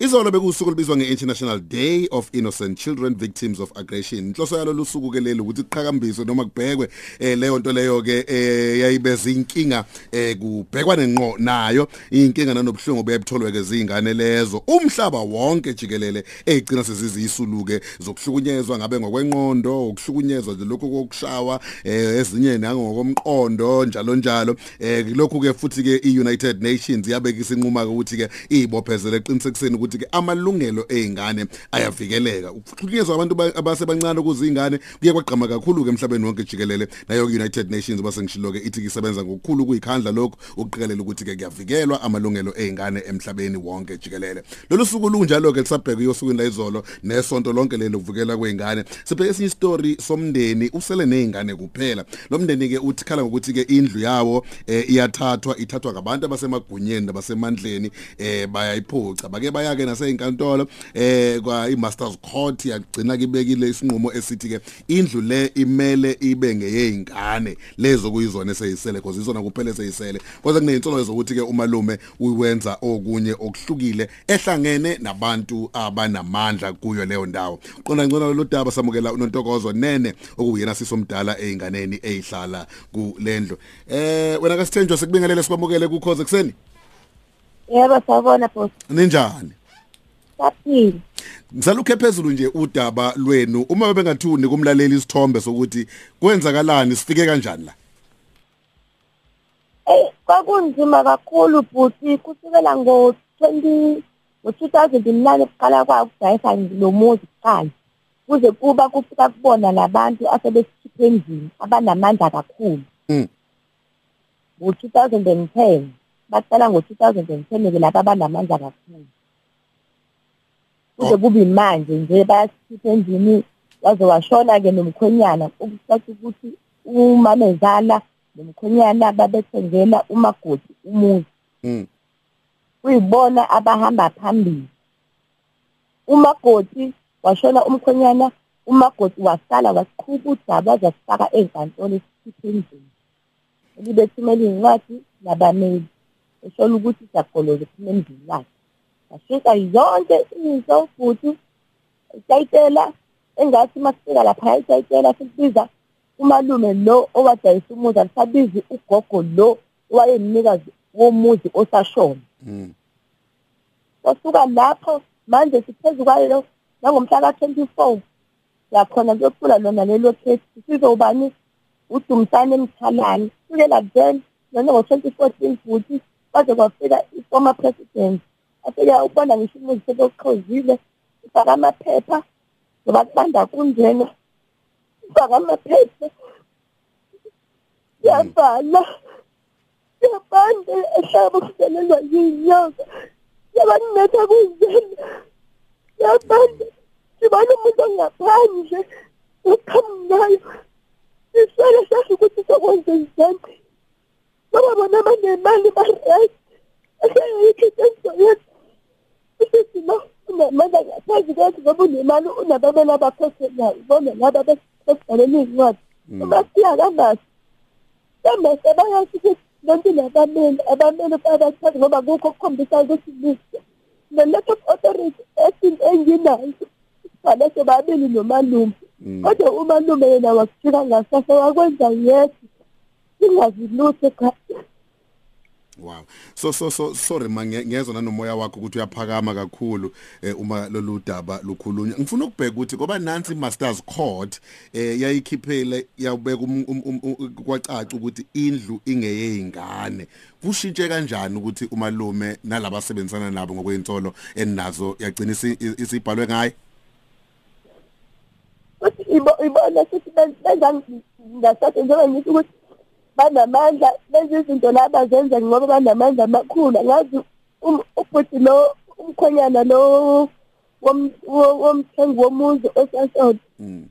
Izolo bekusuku libizwa ngeInternational Day of Innocent Children Victims of Aggression. Inhloso yalo lusuku ke lelo ukuthi kuqhakambiswe noma kubhekwe eh leyo nto leyo ke eh yayibeza inkinga eh kubhekwa nenqo nayo inkinga nanobhlungu beyabutholwe ke zingane lezo. Umhlaba wonke jikelele egcina sezizisuluke zokuhlukunyezwa ngabe ngokwenqondo, ukuhlukunyezwa lokho kokushawa eh ezinye nangokomqondo njalo njalo. Eh lokhu ke futhi ke iUnited Nations yabekisa inquma ukuthi ke ibophezele eqinisekiseni ukuthi ke amalungelo ezingane ayavikeleka. Ukuhlukunyezwa abantu abasebancane kuzingane kuye kwagqama kakhulu ke emhlabeni wonke jikelele. Nayo United Nations basengishilo ke ithi isebenza ngokukhulu kuyikhandla lokho ukuqikelela ukuthi ke kuyavikelwa amalungelo ezingane emhlabeni wonke jikelele. Lolu suku lunjalo ke lisabheka yosukwini la izolo nesonto lonke lelo kuvikela kweingane sibheke esinye story somndeni usele nezingane kuphela. Lo mndeni ke uthi khala ngokuthi ke indlu yawo eh, iyathathwa ithathwa ngabantu abasemagunyeni nabasemandleni eh bayayiphuca. Bake bayake naseyinkantolo eh kwa iMasters Court yagcina kibekile isinqumo esithi ke indlu le imele ibe ngeyezingane lezo kuyizona eseyisele because izona kuphela eseyisele kodwa kuneyintsolo zokuthi ke umalume uwenza okunye okuhlukile ehlangene nabantu abanamandla kuyo leyo ndawo. Qonda ngcono lo daba samukela unontokozo nene okuyena sisomdala einganeni ezihlala kulendlu. Eh wena kasithenjwa sikubingelele sikwamukele ku cause ekseni Yebo sawubona boss. ninjani? Saphila. Ngisalukhe phezulu nje udaba lwenu uma bengathuni kumlaleli isithombe sokuthi kwenzakalani sifike kanjani la Eh kwakunzima kakhulu futhi kusukela ngo 20 ngo2009 kuqala kwakudayisa lo muzi kuqala. Kuze kuba kufika kubona labantu asebesikhiphe endlini abanamandla kakhulu. Mm. Ngo2010 baqala ngo2010 ke laba abanamandla kakhulu. Kuze kube manje nje bayasikhipha endlini waze washona ke nomkhwenyana. Ukusathi ukuthi umamezala nomkhwenyana babethengela umakoti umuzi. Mm. kuyibona abahamba phambili. Umakoti washona umkhwenyana umakoti wasala wasiqhuba udaba wazasifaka ezinkantolo esikhiphe endlini elibethumela iy'ncwadi nabameli. Eshola ukuthi siyagoloza phuma endlini lakhe bashisa yonke into futhi itayitela engathi masifika lapha itayitela sikubiza umalume lo owadayisa umuzi alisabizi ugogo lo owayemnikazi womuzi osashona Mm. wasuka lapho manje siphezu kwalo nangomhla ka-24 yakhona kuyophula lona lelo case sizobani udumisane emthalane kusukela then nona ngo-2014 futhi kwaze kwafika i-former president afike ubona ngisho umuzi sebewuqhozile ufake amaphepha ngoba kubanda kunjena. Ufake amaphepha. Yavala yabanda ehlaba kuselelwa yinyoka yabaninetha kunjena yabanda sibona umuntu ongaphandle uqhamunayo isele sasho ukuthi sokwenza njani? Ngoba bona banemali ba-right kwethu ngoba unemali unababela abaphoselayo bona laba besibhalele iy'ncwadi uma siya kangasi kambe sebayazi ukuthi lonke labameli abameli babathatha ngoba kukho okukhombisa ukuthi lise ne-letter of authority enginayo ibhalese babili nomalume kodwa umalume yena wakujika ngasase wakwenza yedwa singazi lutho cha Wow. So so so sorry mange ngezwe nanomoya wakho ukuthi uyaphakama kakhulu eh, uma lolu daba lukhulunywa. Ngifuna ukubheka ukuthi ngoba nansi Masters Court eh yayikhiphele yawubeka um- um- um- kwacaca ukuthi indlu ingeyezingane. Kushintshe kanjani ukuthi umalume nalabasebenzisana nabo ngokwensolo eninazo yagcina isi- isibhalwe ngaye? ibo- ibona futhi benza ngasathi njengoba ngithi ukuthi banamandla benza izinto la abazenza ngoba banamandla amakhulu angazi um- ubhuti lo umkhwenyana lo wom- wo- womthengi womuzi osasona Mm.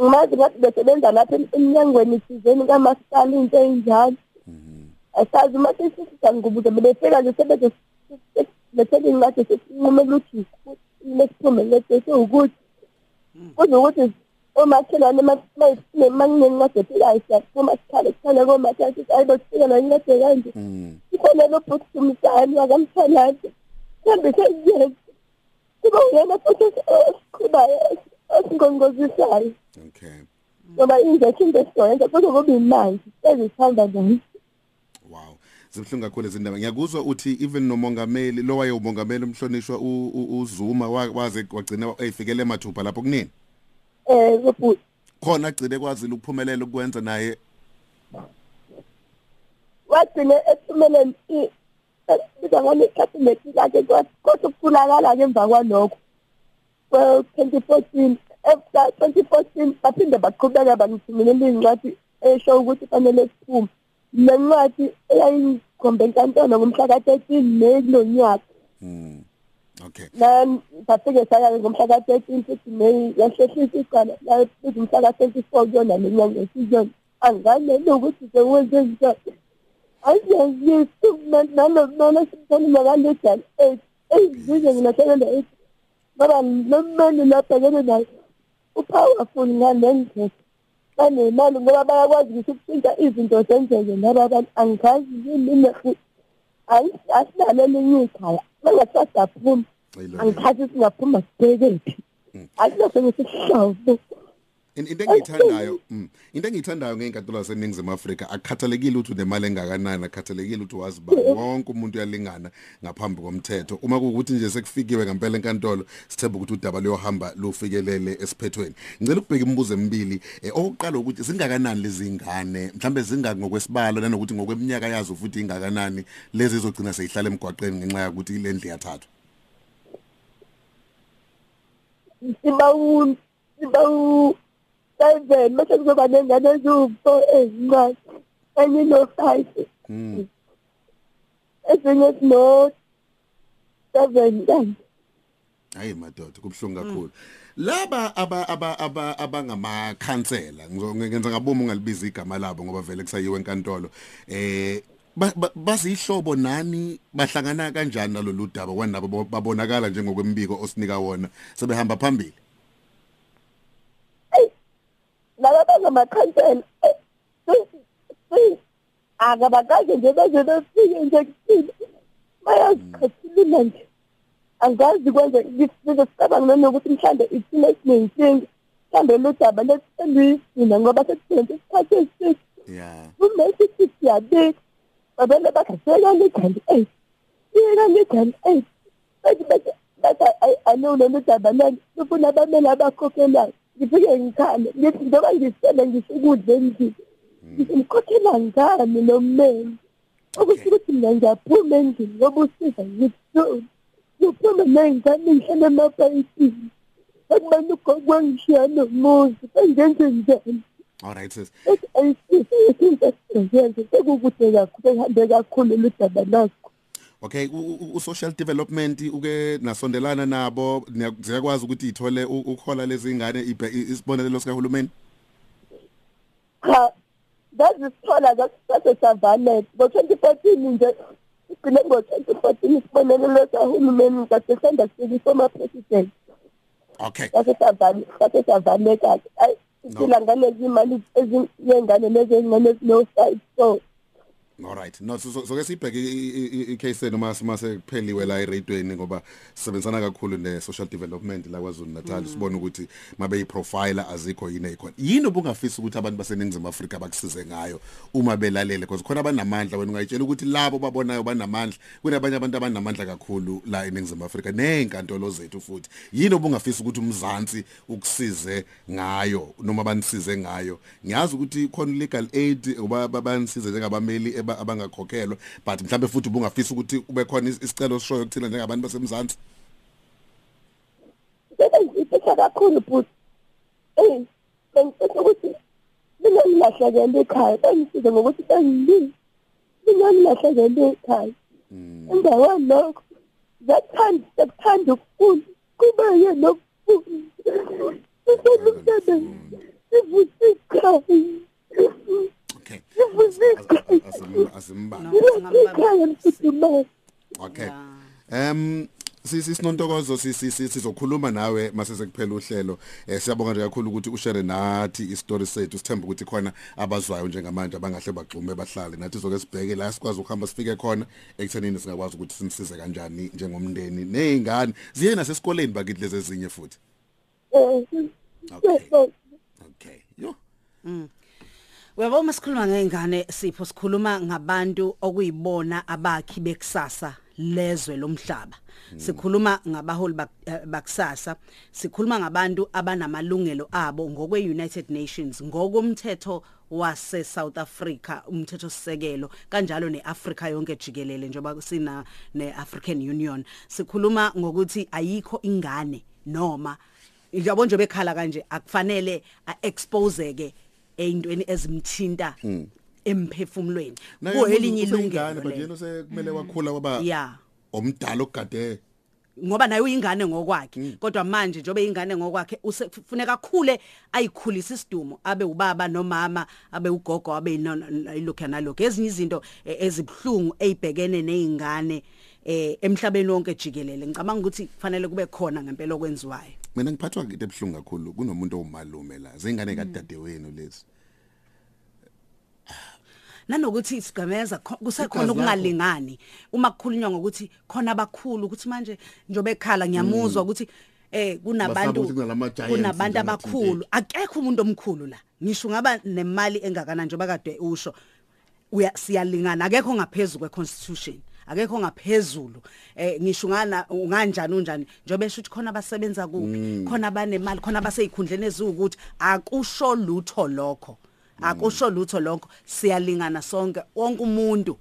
ngimazi ngathi besebenza lapha em- emnyangweni thizeni kamasipala into eyinjalo asazi uma sesisiza ngubuze bebefika nje sebeze bethele incwadi sesinqumela ukuthi lesiphume lesese ukuthi kuzokuthi omakhelwane makunencwadi efikayo siyaphuma sikhale sikhale komakhelwane sithi ayi bosifika la incwadi kanje. Mm. ikhona lo bhukusumisani wakamthalane mhlawumbe sengiyenza kuba uyena futhi esiqhubayo esingongosisayo okay. Ngoba injection esizoyenza futhi kube imali ezihamba nayo wow. Zibhlungu kakhulu izindaba ngiyakuzwa uthi even nomongameli lo waye umongameli umhlonishwa u- u- uZuma wa- waze wagcina eyifikele emathupha lapho kunini? Eh futhi khona agcine kwazile ukuphumelela ukwenza naye. Wagcine ethumeleni biza ngolekhasimeti lakhe kodwa ukutholakala-ke emva kwalokho kwe-2014 after 2014 baphinde baqhubeka bangithumelela iy'ncwadi esho ukuthi fanele siphume. Le ncwadi eyayikhombe enkantolo ngomhla ka-13 May kulo nyaka. Mm okay. Na safike saya-ke ngomhla ka-13 futhi May yahlehlisa icala lafithi umhla ka-24 kuyona le nyanga esiyona anganele ukuthi sekwenze njani? Aziyaziyesukumanalo simthonima kalejani eight eyizize ngilahlekelwa eight ngoba lo mmeli labhekene naye upowerful ngale ndlela. Banemali ngoba bayakwazi ukuthi ukushintsha izinto zenzeke laba abantu angizazi yini futhi asinalo elinye ikhaya. Bangasasaphuma Ayilo. angithathi singaphuma sibhekephi asinaso ngesihlobo In- into engiyithandayo mm, into engiyithandayo ngeinkantolo zaseningizimu afrika akukhathalekile ukuthi unemali engakanani akukhathalekile ukuthi wazi ba wonke umuntu uyalingana ngaphambi komthetho. Uma kuwukuthi nje sekufikiwe ngempela enkantolo sithemba ukuthi udaba luyohamba lufikelele esiphethweni. Ngicela ukubheka imibuzo emibili eh, okokuqala ukuthi zingakanani lezi ngane mhlambe zingaki ngokwesibalo nanokuthi ngokweminyaka yazo futhi ingakanani lezi zizogcina seyihlala emgwaqeni ngenxa yokuthi le ndlu yathathwa. Siba u siba u seven mase kuzoba nengane eziwu-four ezincane enye ino-five mm. ezinye zino-seven kanje hayi madoda kubhlungu kakhulu. Laba aba aba aba abangamakhansela ngizoyenza ngabomu ungalibiza igama labo ngoba vele kusayiwe enkantolo eh ba- ba- bazihlobo nani? Bahlangana kanjani nalolu daba? Kwanabo bo- babonakala njengokwembiko osinika wona? Sebehamba phambili? Laba bangamakhansela akabakaze nje baze befike nje kuthina bayazikhathulula nje. Angazi kwenze ngizocabanga nanokuthi mhlawumbe ithina esinenkinga mhlawumbe lo daba leseluyigcina ngoba sekusenze isikhathi eside yeah. Kumesithi siyabika babele bakhatheka legandi eight iyeka legandi eight bathi bathi bathi alulolu daba lalo lufuna abamele abakhokhelayo ngifike ngikhale ngithi njengoba ngisele ngisho ukudla endlini ngithi ngikhokhela ngani lo mmeli okusho ukuthi mina ngiyaphuma endlini ngoba usiza ngikutholi ngiphuma ney'ngane ngihlale emapayipini sekubani ukokwangishiya nomuzi sengenze njani alright sis esizenze sekukude kakhulu ehambe kakhulu ludaba lakho okay u- u- u social development uke nasondelana nabo ziyakwazi ukuthi ithole ukhola lezi ngane isibonelelo sikahulumeni? Cha ngazisithola sasesavalete ngo-twenty fourteen nje sigcine ngo-twenty fourteen isibonelelo sahulumeni ngasesanda sibili soma-president okay. Sasesavaleka-ke ayi siphila ngalezi imali yengane lezi ey'ngane ezino-five so Alright. No so so- so ke sibheke i- i- i- icase noma simase kupheliwe la eradweni ngoba sisebenzisana kakhulu ne social development la kwaZulu Natal sibona ukuthi mabe yiprofile azikho yini ekhona. Yini obungafisa ukuthi abantu baseningizimu Afrika bakusize ngayo uma belalele because khona abanamandla wena ungayitshela ukuthi labo babonayo banamandla kunabanye abantu abanamandla kakhulu la eningizimu Afrika nezinkantolo zethu futhi. Yini obungafisa ukuthi umzansi ukusize ngayo noma banisize ngayo. Ngiyazi ukuthi khona legal aid uba banisize njengabameli eba- abangakhokhelwa but mhlambe futhi ubungafisa ukuthi kube khona is- isicelo sishoyo kuthina njengabantu basemzansi. sebenzisisa kakhulu futhi. Eh bengifisa ukuthi mina ngilahlekele ekhaya bengisize ngokuthi bengilile mina ngilahlekele ekhaya. Emva kwalokho zathanda sekuthanda ukufunda kubeke nokufunda. Umsebenzi sivusa ikhaya. Okay. sivusa ikhaya Asim- Asimbali. sivusa ikhaya mfudumele Okay. Um Sisinontokozo sizokhuluma nawe mase sekuphela uhlelo. Eh siyabonga nje kakhulu ukuthi ushare nathi istory sethu. Sithemba ukuthi khona abazwayo njengamanje abangahle bagxume bahlale. Nathi soke sibheke la sikwazi ukuhamba sifike khona ekuthenini singakwazi ukuthi simsize kanjani njengomndeni nezingane. Ziye nasesikoleni bakithi lezi ezinye futhi. Okay. Okay. Yo. Mm. Uyabo uma sikhuluma ngeingane sipho sikhuluma ngabantu okuyibona abakhi bekusasa lezwe lomhlaba. Sikhuluma ngabaholi bakusasa, sikhuluma ngabantu abanamalungelo abo ngokwe United Nations ngokomthetho wase South Africa umthetho sisekelo kanjalo neAfrica yonke jikelele njengoba sina neAfrican Union. Sikhuluma ngokuthi ayikho ingane noma yabo nje bekhala kanje akufanele aexposeke eintweni ezimthinta emphefumulweni. Kuyelinye ilungelo but yena sekumele wakhula kwaba yeah omdala okugade ngoba naye uyingane ngokwakhe. Kodwa manje njobe ingane ngokwakhe usefuneka kakhule ayikhulisa isidumo abe ubaba nomama abe ugogo abe ilokho nalokho ezinye izinto ezibhlungu ezibhekene nezingane eh emhlabeni wonke jikelele. Ngicabanga ukuthi kufanele kube khona ngempela okwenziwayo. Mina ngiphathwa into ebhlungu kakhulu kunomuntu owumalume la zingane kadadewenu lezi. Nanokuthi sigameza kusekhona ukungalingani. Uma kukhulunywa ngokuthi khona abakhulu ukuthi manje njobe ekhala ngiyamuzwa ukuthi eh kunabantu kunabantu abakhulu. akekho umuntu omkhulu la. Ngisho ngaba nemali engakana njoba kade usho. Uya siyalingana. Akekho ngaphezulu kweconstitution. Akekho ngaphezulu eh ngisho ngana unganjani unjani? Njobe sho ukuthi khona abasebenza ku khona banemali khona baseyikhundleni ezukuthi akusho lutho lokho. Akusho lutho lokho. Siyalingana sonke wonke umuntu.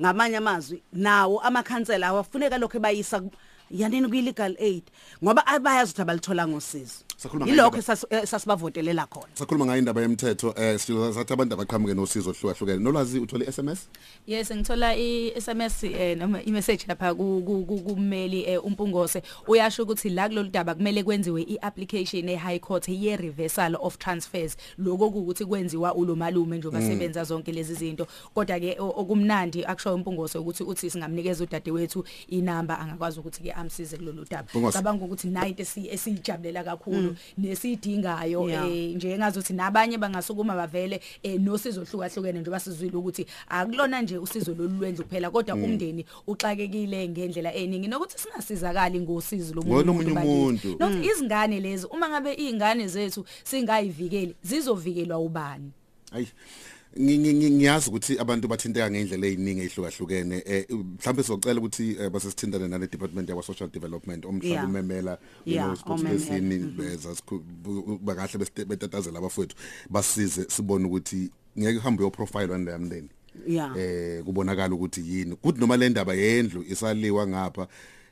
Ngamanye amazwi nawo amakhansela awafuneka lokho bayisa yanini kwi legal aid? Ngoba abayazi ukuthi abalithola ngosizo. Yilokho sasibavotelela khona. Sakhuluma ngayo indaba yemthetho eh sathi abantu abaqhamuke nosizo ohlukahlukene nolwazi uthole SMS yes ngithola i SMS eh noma i message lapha kummeli eh, umpungose. Uyasho ukuthi la kulolu daba kumele kwenziwe i application e high court ye reversal of transfers. Lokho ukuthi kwenziwa ulomalume nje basebenza zonke lezi zinto. Kodwa ke okumnandi akusho umpungose ukuthi uthi singamnikeza udadewethu inamba angakwazi ukuthi ke amsize kulolu daba. Cabanga ukuthi night esijabulela kakhulu. Nesidingayo eh nje ngazothi nabanye bangasukuma bavele nosizo ohlukahlukene njengoba sizwile ukuthi akulona nje usizo lolwendlu kuphela kodwa umndeni uxakekile ngendlela eningi. Nokuthi singasizakali ngosizo lomuntu nokuthi izingane lezi uma ngabe izingane zethu singayivikeli zizovikelwa ubani? Ayi ngiyazi ukuthi abantu bathinteka ngendlela eziningi ehlukahlukene eh, mhlawumbe sizocela ukuthi eh, base sithindane nale department yakwa social development omhlaba umemela unosportsini beza kuba kahle betatazela abafowethu basize sibone ukuthi ngeke uhambe yo profile wani lamndeni yeah. Eh kubonakala ukuthi yini. Kuthi noma le ndaba yendlu isaliwa ngapha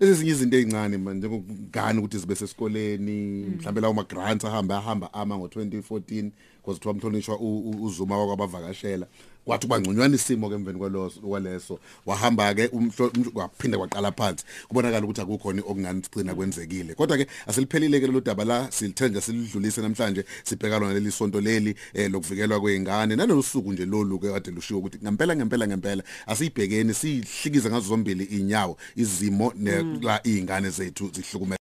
lezinye izinto ezincane manje njengokugana ukuthi zibe sesikoleni mm. mhlawumbe lawo ma grants ahamba ahamba ama ngo 2014 kwazithiwa umhlonishwa uzuma wakwabavakashela. Kwathi bangcunywana isimo ke emveni kwaloso kwaleso wahamba ke waphinda kwaqala phansi. Kubonakala ukuthi akukho ni okunganicina kwenzekile. Kodwa ke asiliphelile ke lelo daba la silithenja silidlulise namhlanje sibheka lona leli sonto leli eh, lokuvikelwa kweingane nalosuku nje lolu ke kade lushiwo ukuthi ngempela ngempela ngempela asiyibhekeni sihlikize ngazo zombili inyawo izimo mm. la izingane zethu zihlukumele